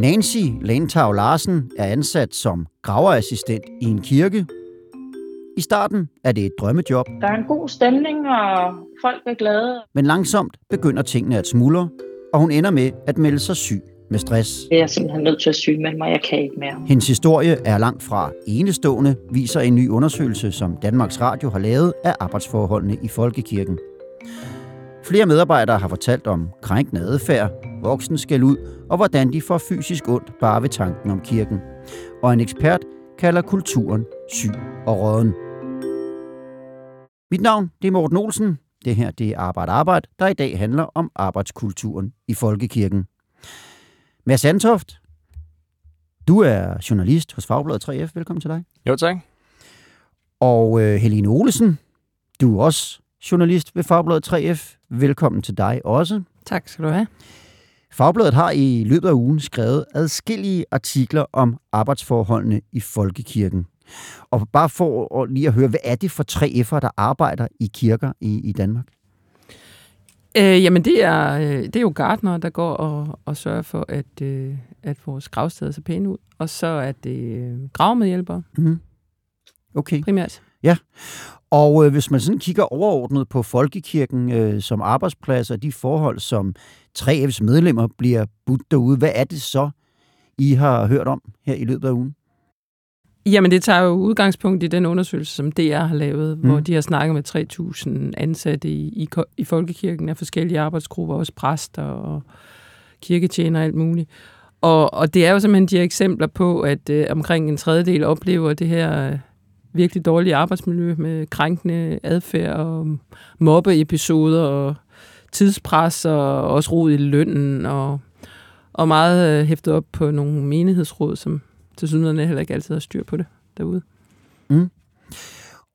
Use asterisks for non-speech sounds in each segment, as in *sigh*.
Nancy Lentau Larsen er ansat som graverassistent i en kirke. I starten er det et drømmejob, Der er en god stemning, og folk er glade. men langsomt begynder tingene at smuldre, og hun ender med at melde sig syg med stress. Jeg er simpelthen nødt til at sygemelde mig. Jeg kan ikke mere. Hendes historie er langt fra enestående, viser en ny undersøgelse, som Danmarks Radio har lavet af arbejdsforholdene i Folkekirken. Flere medarbejdere har fortalt om krænkende adfærd, voksen skal ud, og hvordan de får fysisk ondt bare ved tanken om kirken. Og en ekspert kalder kulturen syg og råden. Mit navn det er Morten Olsen. Det her det er Arbejde Arbejde, der i dag handler om arbejdskulturen i Folkekirken. Mads Antoft, du er journalist hos Fagbladet 3F. Velkommen til dig. Jo, tak. Og øh, Helene Olesen, du er også journalist ved Fagbladet 3F. Velkommen til dig også. Tak skal du have. Fagbladet har i løbet af ugen skrevet adskillige artikler om arbejdsforholdene i Folkekirken. Og bare for lige at høre, hvad er det for 3F'ere, der arbejder i kirker i, i Danmark? Øh, jamen, det er, øh, det er jo gardner, der går og, og sørger for, at, øh, at vores gravsteder ser pæne ud. Og så er det øh, gravmedhjælpere Mm-hmm. Okay. primært. Og øh, hvis man sådan kigger overordnet på Folkekirken øh, som arbejdsplads og de forhold, som 3F's medlemmer bliver budt derude, hvad er det så, I har hørt om her i løbet af ugen? Jamen, det tager jo udgangspunkt i den undersøgelse, som DR har lavet, mm. hvor de har snakket med 3.000 ansatte i, i, i Folkekirken af forskellige arbejdsgrupper, også præster og kirketjener og alt muligt. Og, og det er jo simpelthen de her eksempler på, at øh, omkring en tredjedel oplever det her virkelig dårligt arbejdsmiljø med krænkende adfærd og mobbeepisoder og tidspres og også rod i lønnen og, og meget øh, hæftet op på nogle menighedsråd, som til synligheden heller ikke altid har styr på det derude. Mm.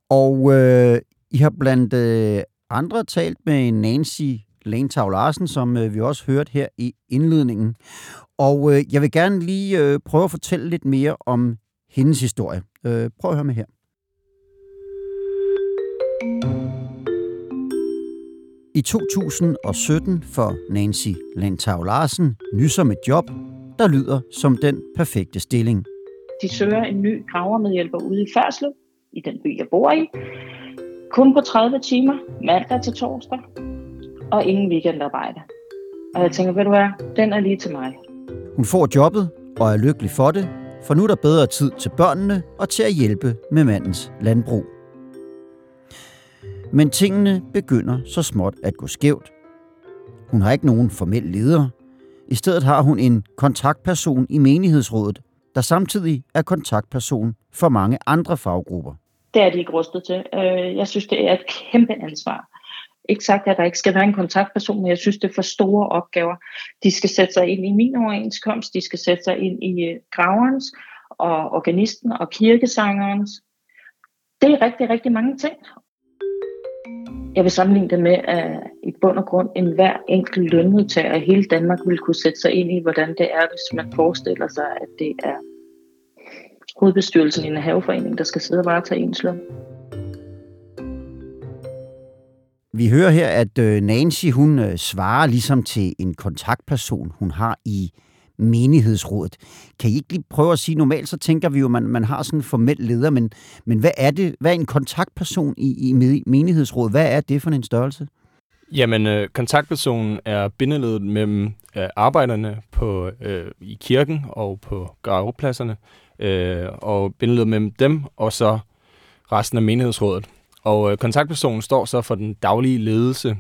Og øh, I har blandt øh, andre talt med Nancy Lentau Larsen, som øh, vi også hørte her i indledningen. Og øh, jeg vil gerne lige øh, prøve at fortælle lidt mere om hendes historie. Øh, prøv at høre med her. I 2017 får Nancy Lentau Larsen nys om et job, der lyder som den perfekte stilling. De søger en ny gravermedhjælper ude i Færslev, i den by, jeg bor i. Kun på 30 timer, mandag til torsdag, og ingen weekendarbejde. Og jeg tænker, ved du hvad, den er lige til mig. Hun får jobbet og er lykkelig for det, for nu er der bedre tid til børnene og til at hjælpe med mandens landbrug. Men tingene begynder så småt at gå skævt. Hun har ikke nogen formel leder. I stedet har hun en kontaktperson i menighedsrådet, der samtidig er kontaktperson for mange andre faggrupper. Det er de ikke rustet til. Øh, jeg synes, det er et kæmpe ansvar. Ikke sagt, at der ikke skal være en kontaktperson, men jeg synes, det er for store opgaver. De skal sætte sig ind i min overenskomst, de skal sætte sig ind i øh, graverens og organisten og kirkesangerens. Det er rigtig, rigtig mange ting. Jeg vil sammenligne det med, at i bund og grund en hver enkelt lønmodtager i hele Danmark vil kunne sætte sig ind i, hvordan det er, hvis man forestiller sig, at det er hovedbestyrelsen i en haveforening, der skal sidde og varetage ens løn. Vi hører her, at øh, Nancy hun øh, svarer ligesom til en kontaktperson, hun har i menighedsrådet. Kan I ikke lige prøve at sige, normalt så tænker vi jo, at man, man har sådan en formel leder, men, men hvad er det? Hvad er en kontaktperson i, i menighedsrådet? Hvad er det for en størrelse? Jamen, øh, kontaktpersonen er bindeledet mellem øh, arbejderne på øh, i kirken og på gravepladserne, øh, og bindeledet mellem dem og så resten af menighedsrådet. Og øh, kontaktpersonen står så for den daglige ledelse,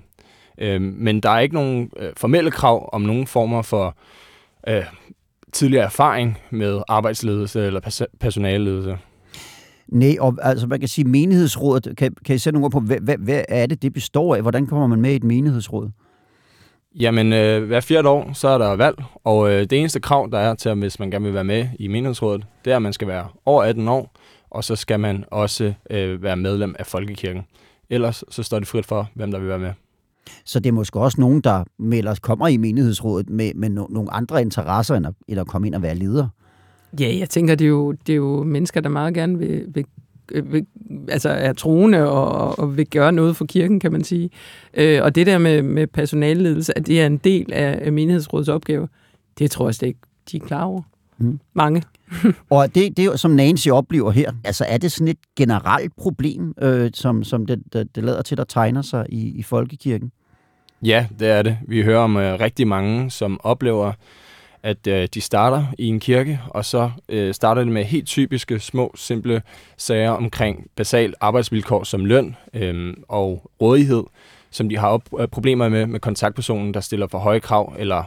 øh, men der er ikke nogen øh, formelle krav om nogen former for øh, tidligere erfaring med arbejdsledelse eller pers- personalledelse. Nej, og altså man kan sige, menighedsrådet, kan, kan I sætte nogle ord på, hvad, hvad, hvad er det, det består af? Hvordan kommer man med i et menighedsråd? Jamen, øh, hver fjerde år, så er der valg, og øh, det eneste krav, der er til, hvis man gerne vil være med i menighedsrådet, det er, at man skal være over 18 år, og så skal man også øh, være medlem af Folkekirken. Ellers så står det frit for, hvem der vil være med. Så det er måske også nogen, der melder, kommer i menighedsrådet med, med no, nogle andre interesser, end at, end at komme ind og være leder. Ja, jeg tænker, det er jo, det er jo mennesker, der meget gerne vil, vil vil, altså er troende og, og vil gøre noget for kirken, kan man sige. Øh, og det der med, med personalledelse, at det er en del af menighedsrådets opgave, det tror jeg slet ikke, de er klar over. Mm. Mange. *laughs* og det, det er som Nancy oplever her, altså er det sådan et generelt problem, øh, som, som det, det, det lader til, der tegner sig i, i folkekirken? Ja, det er det. Vi hører om øh, rigtig mange, som oplever, at øh, de starter i en kirke, og så øh, starter det med helt typiske, små, simple sager omkring basal arbejdsvilkår som løn øh, og rådighed, som de har op, øh, problemer med med kontaktpersonen, der stiller for høje krav eller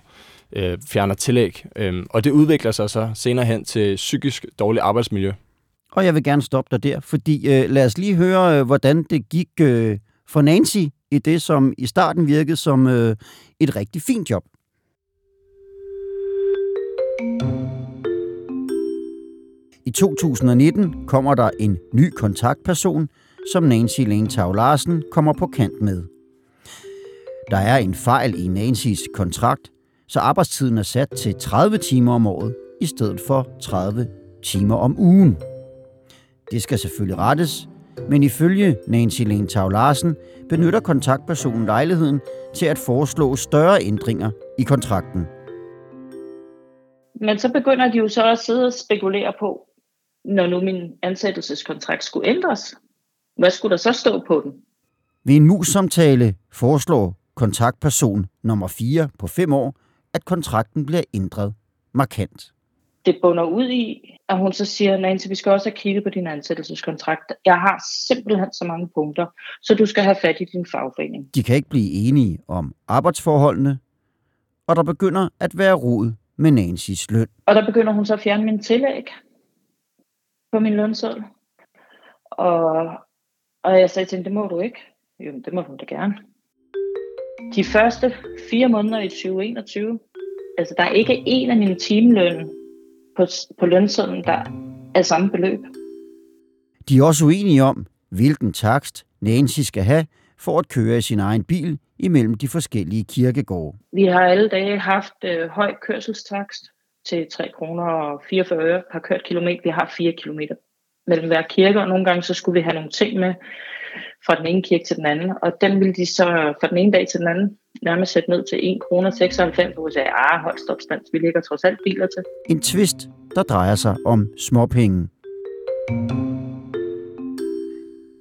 øh, fjerner tillæg. Øh, og det udvikler sig så senere hen til psykisk dårligt arbejdsmiljø. Og jeg vil gerne stoppe dig der, fordi øh, lad os lige høre, øh, hvordan det gik øh, for Nancy i det, som i starten virkede som øh, et rigtig fint job. I 2019 kommer der en ny kontaktperson, som Nancy Lentau Larsen kommer på kant med. Der er en fejl i Nancys kontrakt, så arbejdstiden er sat til 30 timer om året i stedet for 30 timer om ugen. Det skal selvfølgelig rettes, men ifølge Nancy Lentau Larsen benytter kontaktpersonen lejligheden til at foreslå større ændringer i kontrakten. Men så begynder de jo så at sidde og spekulere på, når nu min ansættelseskontrakt skulle ændres, hvad skulle der så stå på den? Ved en mus-samtale foreslår kontaktperson nummer 4 på 5 år, at kontrakten bliver ændret markant. Det bunder ud i, at hun så siger, Nancy, vi skal også have kigget på din ansættelseskontrakt. Jeg har simpelthen så mange punkter, så du skal have fat i din fagforening. De kan ikke blive enige om arbejdsforholdene, og der begynder at være rod med Nancys løn. Og der begynder hun så at fjerne min tillæg på min lønseddel. Og, og jeg sagde til hende, det må du ikke. Jo, det må hun da gerne. De første fire måneder i 2021, altså der er ikke en af mine timeløn på, på lønsedlen, der er samme beløb. De er også uenige om, hvilken takst Nancy skal have for at køre i sin egen bil imellem de forskellige kirkegårde. Vi har alle dage haft øh, høj kørselstakst til 3 kroner og 44 øre per kørt kilometer. Vi har 4 kilometer mellem hver kirke, og nogle gange så skulle vi have nogle ting med fra den ene kirke til den anden, og den ville de så fra den ene dag til den anden nærmest sætte ned til 1 kroner 96, hvor sagde, ah, hold stop stand, vi ligger trods alt biler til. En twist, der drejer sig om småpenge.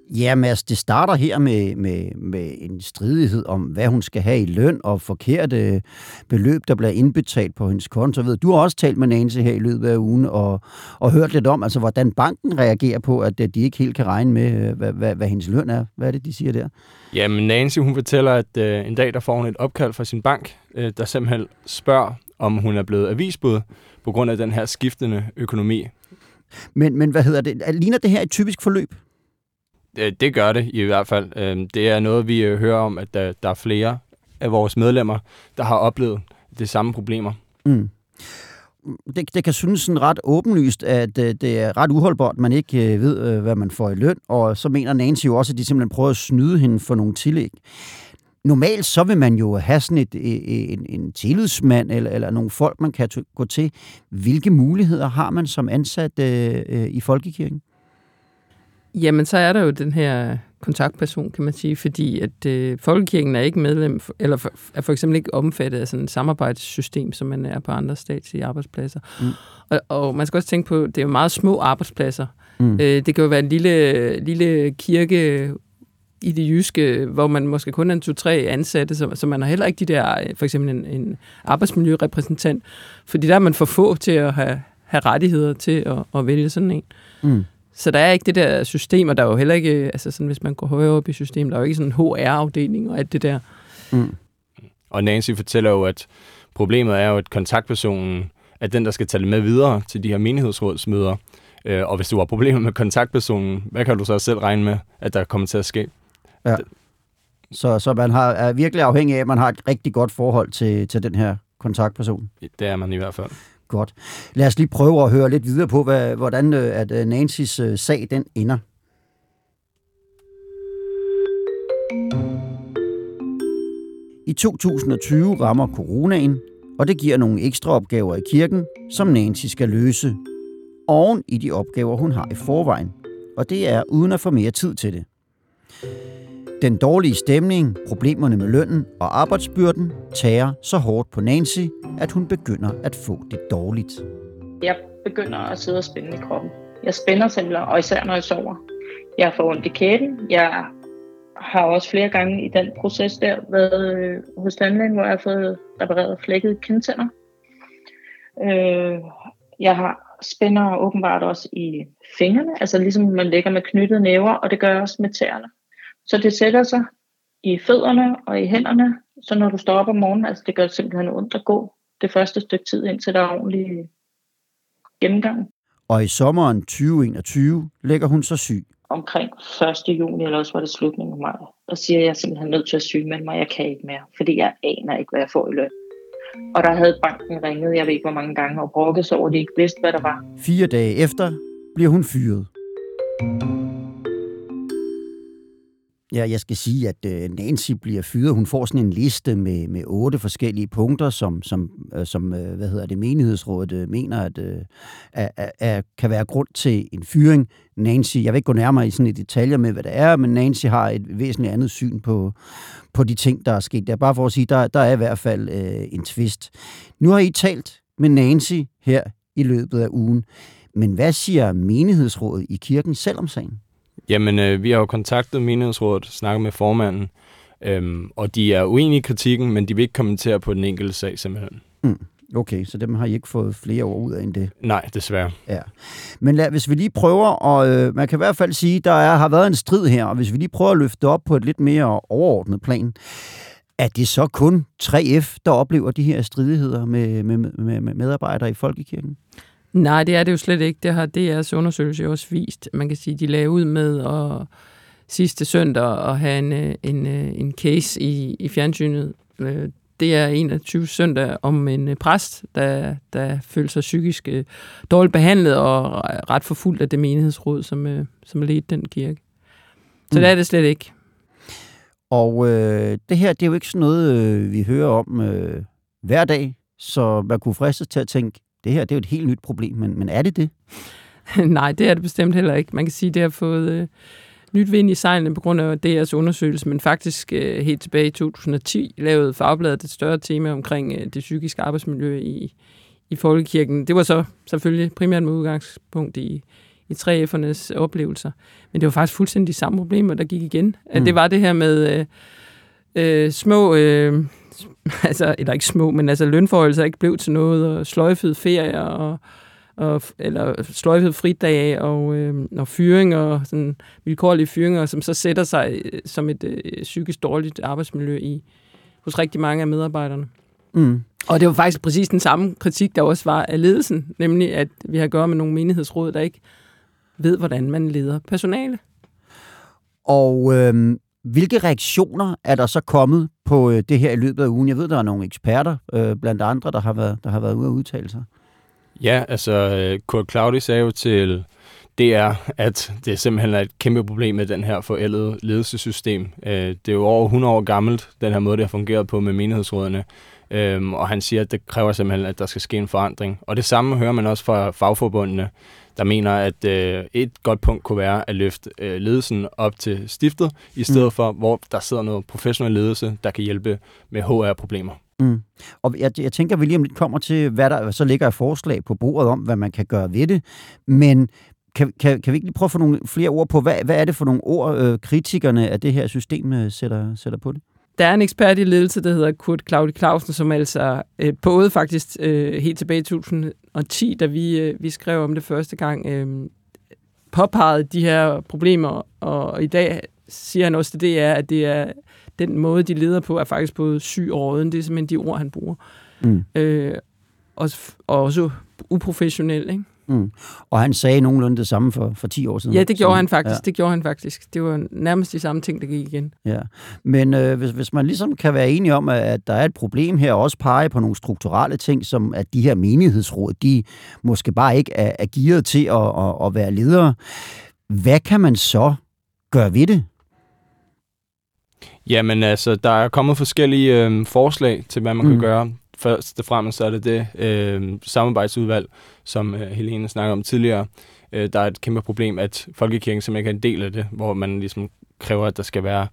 Ja, Mads, det starter her med, med, med en stridighed om, hvad hun skal have i løn og forkerte beløb, der bliver indbetalt på hendes konto. Ved, du har også talt med Nancy her i løbet af ugen og, og hørt lidt om, altså, hvordan banken reagerer på, at de ikke helt kan regne med, hvad, hvad, hvad hendes løn er. Hvad er det, de siger der? Jamen, Nancy hun fortæller, at øh, en dag der får hun et opkald fra sin bank, øh, der simpelthen spørger, om hun er blevet avisbud på grund af den her skiftende økonomi. Men, men hvad hedder det? Ligner det her et typisk forløb? Det gør det i hvert fald. Øhm, det er noget, vi øh, hører om, at der, der er flere af vores medlemmer, der har oplevet de samme problemer. Mm. Det, det kan synes sådan ret åbenlyst, at øh, det er ret uholdbart, man ikke ved, hvad man får i løn, og så mener Nancy jo også, at de simpelthen prøver at snyde hende for nogle tillæg. Normalt så vil man jo have sådan et, en, en tillidsmand eller, eller nogle folk, man kan gå til. Hvilke muligheder har man som ansat øh, i Folkekirken? Jamen, så er der jo den her kontaktperson, kan man sige, fordi at øh, Folkekirken er ikke medlem, eller for, er for eksempel ikke omfattet af sådan et samarbejdssystem, som man er på andre statslige arbejdspladser. Mm. Og, og man skal også tænke på, det er jo meget små arbejdspladser. Mm. Øh, det kan jo være en lille, lille kirke i det jyske, hvor man måske kun er en to-tre ansatte, så, så man har heller ikke de der, for eksempel en, en arbejdsmiljørepræsentant, fordi der er man for få til at have, have rettigheder til at, at vælge sådan en. Mm. Så der er ikke det der system, og der er jo heller ikke, altså sådan, hvis man går højere op i systemet, der er jo ikke sådan en HR-afdeling og alt det der. Mm. Og Nancy fortæller jo, at problemet er jo, at kontaktpersonen er den, der skal tage det med videre til de her menighedsrådsmøder. Øh, og hvis du har problemer med kontaktpersonen, hvad kan du så selv regne med, at der kommer til at ske? Ja. Så, så man har, er virkelig afhængig af, at man har et rigtig godt forhold til, til den her kontaktperson. Det er man i hvert fald. Godt. Lad os lige prøve at høre lidt videre på, hvad, hvordan øh, at øh, Nancys øh, sag den ender. I 2020 rammer coronaen, og det giver nogle ekstra opgaver i kirken, som Nancy skal løse. Oven i de opgaver, hun har i forvejen. Og det er uden at få mere tid til det. Den dårlige stemning, problemerne med lønnen og arbejdsbyrden tager så hårdt på Nancy, at hun begynder at få det dårligt. Jeg begynder at sidde og spænde i kroppen. Jeg spænder simpelthen, og især når jeg sover. Jeg får ondt i kæben. Jeg har også flere gange i den proces der været øh, hos tandlægen, hvor jeg har fået repareret flækkede kindtænder. Øh, jeg har spænder åbenbart også i fingrene, altså ligesom man ligger med knyttede næver, og det gør jeg også med tæerne. Så det sætter sig i fødderne og i hænderne, så når du står op om morgenen, altså det gør simpelthen ondt at gå det første stykke tid, indtil der er ordentlig gennemgang. Og i sommeren 2021 lægger hun sig syg. Omkring 1. juni, eller også var det slutningen af maj, og siger, at jeg er simpelthen nødt til at syge med mig, jeg kan ikke mere, fordi jeg aner ikke, hvad jeg får i løn. Og der havde banken ringet, jeg ved ikke hvor mange gange, og brokket så over, at de ikke vidste, hvad der var. Fire dage efter bliver hun fyret. Ja, jeg skal sige, at øh, Nancy bliver fyret. Hun får sådan en liste med, med otte forskellige punkter, som, som, øh, som øh, hvad hedder det, menighedsrådet øh, mener, at, at, at, at kan være grund til en fyring. Nancy, jeg vil ikke gå nærmere i sådan i detaljer med, hvad det er, men Nancy har et væsentligt andet syn på, på de ting, der er sket. Det er bare for at sige, der, der er i hvert fald øh, en twist. Nu har I talt med Nancy her i løbet af ugen. Men hvad siger menighedsrådet i kirken selv om sagen? Jamen, øh, vi har jo kontaktet menighedsrådet, snakket med formanden, øhm, og de er uenige i kritikken, men de vil ikke kommentere på den enkelte sag simpelthen. Mm. Okay, så dem har I ikke fået flere år ud af end det? Nej, desværre. Ja. Men lad, hvis vi lige prøver, og øh, man kan i hvert fald sige, der er, har været en strid her, og hvis vi lige prøver at løfte op på et lidt mere overordnet plan, er det så kun 3F, der oplever de her stridigheder med, med, med, med medarbejdere i Folkekirken? Nej, det er det jo slet ikke. Det har DR's undersøgelse også vist. Man kan sige, de lagde ud med at sidste søndag at have en, øh, en, øh, en case i, i fjernsynet. Øh, det er 21 søndag om en præst, der, der følte sig psykisk dårligt behandlet og ret forfulgt af det menighedsråd, som, som ledte den kirke. Så mm. det er det slet ikke. Og øh, det her, det er jo ikke sådan noget, øh, vi hører om øh, hver dag, så man kunne fristes til at tænke, det her det er jo et helt nyt problem, men, men er det det? *laughs* Nej, det er det bestemt heller ikke. Man kan sige, at det har fået øh, nyt vind i sejlene på grund af DR's undersøgelse, men faktisk øh, helt tilbage i 2010 lavede Fagbladet et større tema omkring øh, det psykiske arbejdsmiljø i, i folkekirken. Det var så selvfølgelig primært med udgangspunkt i, i 3F'ernes oplevelser. Men det var faktisk fuldstændig de samme problemer, der gik igen. Mm. Det var det her med øh, øh, små... Øh, *laughs* altså, eller ikke små, men altså lønforholdelser ikke blev til noget, og sløjfede ferier, og, og, eller sløjfede fridage, og, øh, og fyringer, sådan vilkårlige fyringer, som så sætter sig øh, som et øh, psykisk dårligt arbejdsmiljø i, hos rigtig mange af medarbejderne. Mm. Og det var faktisk præcis den samme kritik, der også var af ledelsen, nemlig at vi har at gøre med nogle menighedsråd, der ikke ved, hvordan man leder personale. Og øh, hvilke reaktioner er der så kommet på øh, det her i løbet af ugen? Jeg ved, der er nogle eksperter, øh, blandt andre, der har været, der har været ude at udtale sig. Ja, altså øh, Kurt Claudi sagde jo til DR, at det simpelthen er et kæmpe problem med den her forældede ledelsessystem. Øh, det er jo over 100 år gammelt, den her måde, det har fungeret på med menighedsrådene. Øhm, og han siger, at det kræver simpelthen, at der skal ske en forandring. Og det samme hører man også fra fagforbundene, der mener, at øh, et godt punkt kunne være at løfte øh, ledelsen op til stiftet, i stedet mm. for, hvor der sidder noget professionel ledelse, der kan hjælpe med HR-problemer. Mm. Og jeg, jeg tænker, at vi lige om lidt kommer til, hvad der så ligger af forslag på bordet om, hvad man kan gøre ved det. Men kan, kan, kan vi ikke lige prøve at få nogle flere ord på, hvad, hvad er det for nogle ord, øh, kritikerne af det her system øh, sætter, sætter på det? Der er en ekspert i ledelse, der hedder Kurt Claudi Clausen, som altså øh, både faktisk øh, helt tilbage i 2010, da vi, øh, vi skrev om det første gang, øh, påpegede de her problemer, og, og i dag siger han også, at det er, at det er den måde, de leder på, er faktisk både syg og råden. Det er simpelthen de ord, han bruger. Mm. Øh, og, og også uprofessionel, ikke? Mm. Og han sagde nogenlunde det samme for, for 10 år siden. Ja, det gjorde Så- han faktisk. Ja. Det gjorde han faktisk. Det var nærmest de samme ting, der gik igen. Ja, men øh, hvis, hvis man ligesom kan være enige om, at, at der er et problem her, og også pege på nogle strukturelle ting, som at de her menighedsråd, de måske bare ikke er, er gearet til at, at, at være ledere, hvad kan man så gøre ved det? Jamen altså, der er kommet forskellige øh, forslag til, hvad man. Mm. kan gøre. Først og fremmest så er det det øh, samarbejdsudvalg, som øh, Helene snakker om tidligere. Øh, der er et kæmpe problem, at Folkekirken simpelthen ikke er en del af det, hvor man ligesom kræver, at der skal være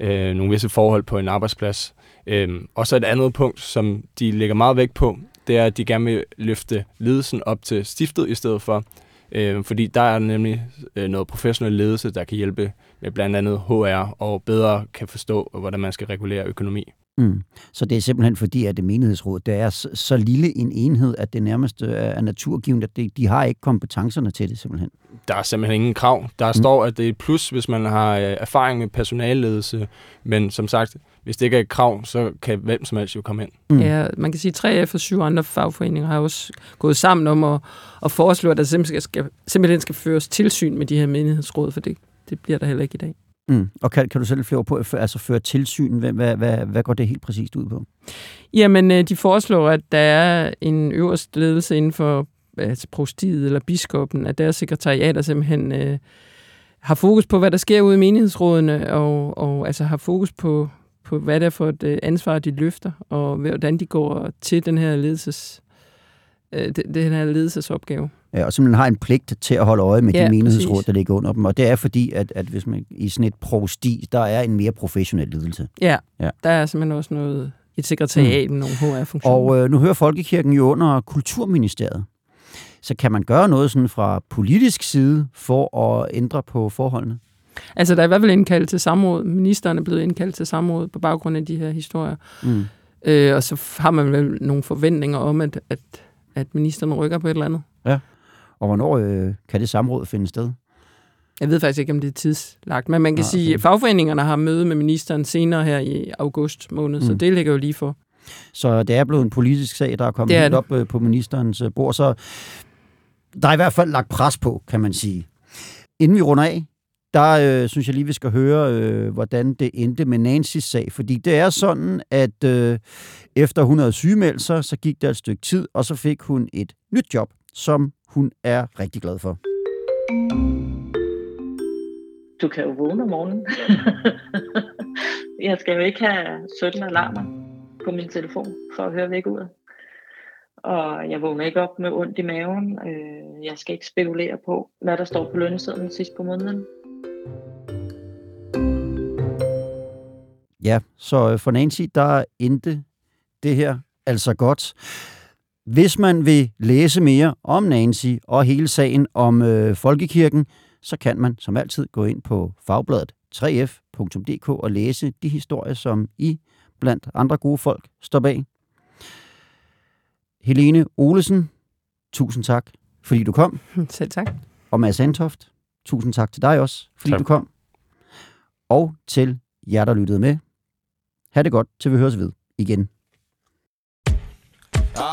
øh, nogle visse forhold på en arbejdsplads. Øh, og så et andet punkt, som de lægger meget vægt på, det er, at de gerne vil løfte ledelsen op til stiftet i stedet for. Øh, fordi der er nemlig øh, noget professionel ledelse, der kan hjælpe med blandt andet HR, og bedre kan forstå, hvordan man skal regulere økonomi. Mm. Så det er simpelthen fordi, at det menighedsråd, det er så, så lille en enhed, at det nærmest øh, er naturgivet, at de, de har ikke kompetencerne til det simpelthen. Der er simpelthen ingen krav. Der mm. står, at det er et plus, hvis man har øh, erfaring med personalledelse, men som sagt, hvis det ikke er et krav, så kan hvem som helst jo komme ind. Mm. Ja, man kan sige, at 3F og syv andre fagforeninger har også gået sammen om at, at foreslå, at der simpelthen skal, simpelthen skal føres tilsyn med de her menighedsråd, for det, det bliver der heller ikke i dag. Mm. Og kan, kan du selv flere på, altså føre tilsyn? Hvad, hvad, hvad, hvad går det helt præcist ud på? Jamen, øh, de foreslår, at der er en øverste ledelse inden for altså, prostiet eller biskoppen, at deres sekretariater simpelthen øh, har fokus på, hvad der sker ude i menighedsrådene, og, og altså har fokus på, på, hvad det er for et øh, ansvar, de løfter, og hvordan de går til den her ledelses, øh, den her ledelsesopgave. Ja, og simpelthen har en pligt til at holde øje med Ja, de menighedsråd, præcis. der ligger under dem. Og det er fordi, at, at hvis man i sådan et prosti, der er en mere professionel ledelse. Ja, Ja. ja. der er simpelthen også noget, et sekretariat med nogle HR-funktioner. Og øh, nu hører Folkekirken jo under Kulturministeriet. Så kan man gøre noget sådan fra politisk side for at ændre på forholdene? Altså, der er i hvert fald indkaldt til samråd. Ministeren er blevet indkaldt til samråd på baggrund af de her historier. Mm. Øh, og så har man vel nogle forventninger om, at, at, at ministeren rykker på et eller andet. Og hvornår øh, kan det samråd finde sted? Jeg ved faktisk ikke, om det er tidslagt, men man kan ah, sige, okay. at fagforeningerne har møde med ministeren senere her i august måned, mm. så det ligger jo lige for. Så det er blevet en politisk sag, der er kommet Det er helt op øh, på ministerens øh, bord. Så der er i hvert fald lagt pres på, kan man sige. Inden vi runder af, der øh, synes jeg lige, vi skal høre, øh, hvordan det endte med Nancys sag. Fordi det er sådan, at øh, efter hun havde sygemeldt sig, så gik der et stykke tid, og så fik hun et nyt job, som hun er rigtig glad for. Du kan jo vågne om morgenen. *laughs* jeg skal jo ikke have 17 alarmer på min telefon for at høre væk ud. Og jeg vågner ikke op med ondt i maven. Øh, Jeg skal ikke spekulere på, hvad der står på lønsedlen sidst på måneden. Ja, så øh, for Nancy, der endte det her altså godt. Hvis man vil læse mere om Nancy og hele sagen om øh, Folkekirken, så kan man som altid gå ind på fagbladet 3f.dk og læse de historier, som I blandt andre gode folk står bag. Helene Olesen, tusind tak, fordi du kom. *laughs* Selv tak. Og Mads Antoft, tusind tak til dig også, fordi Tak. du kom. Og til jer, der lyttede med. Ha' det godt, til vi høres ved igen.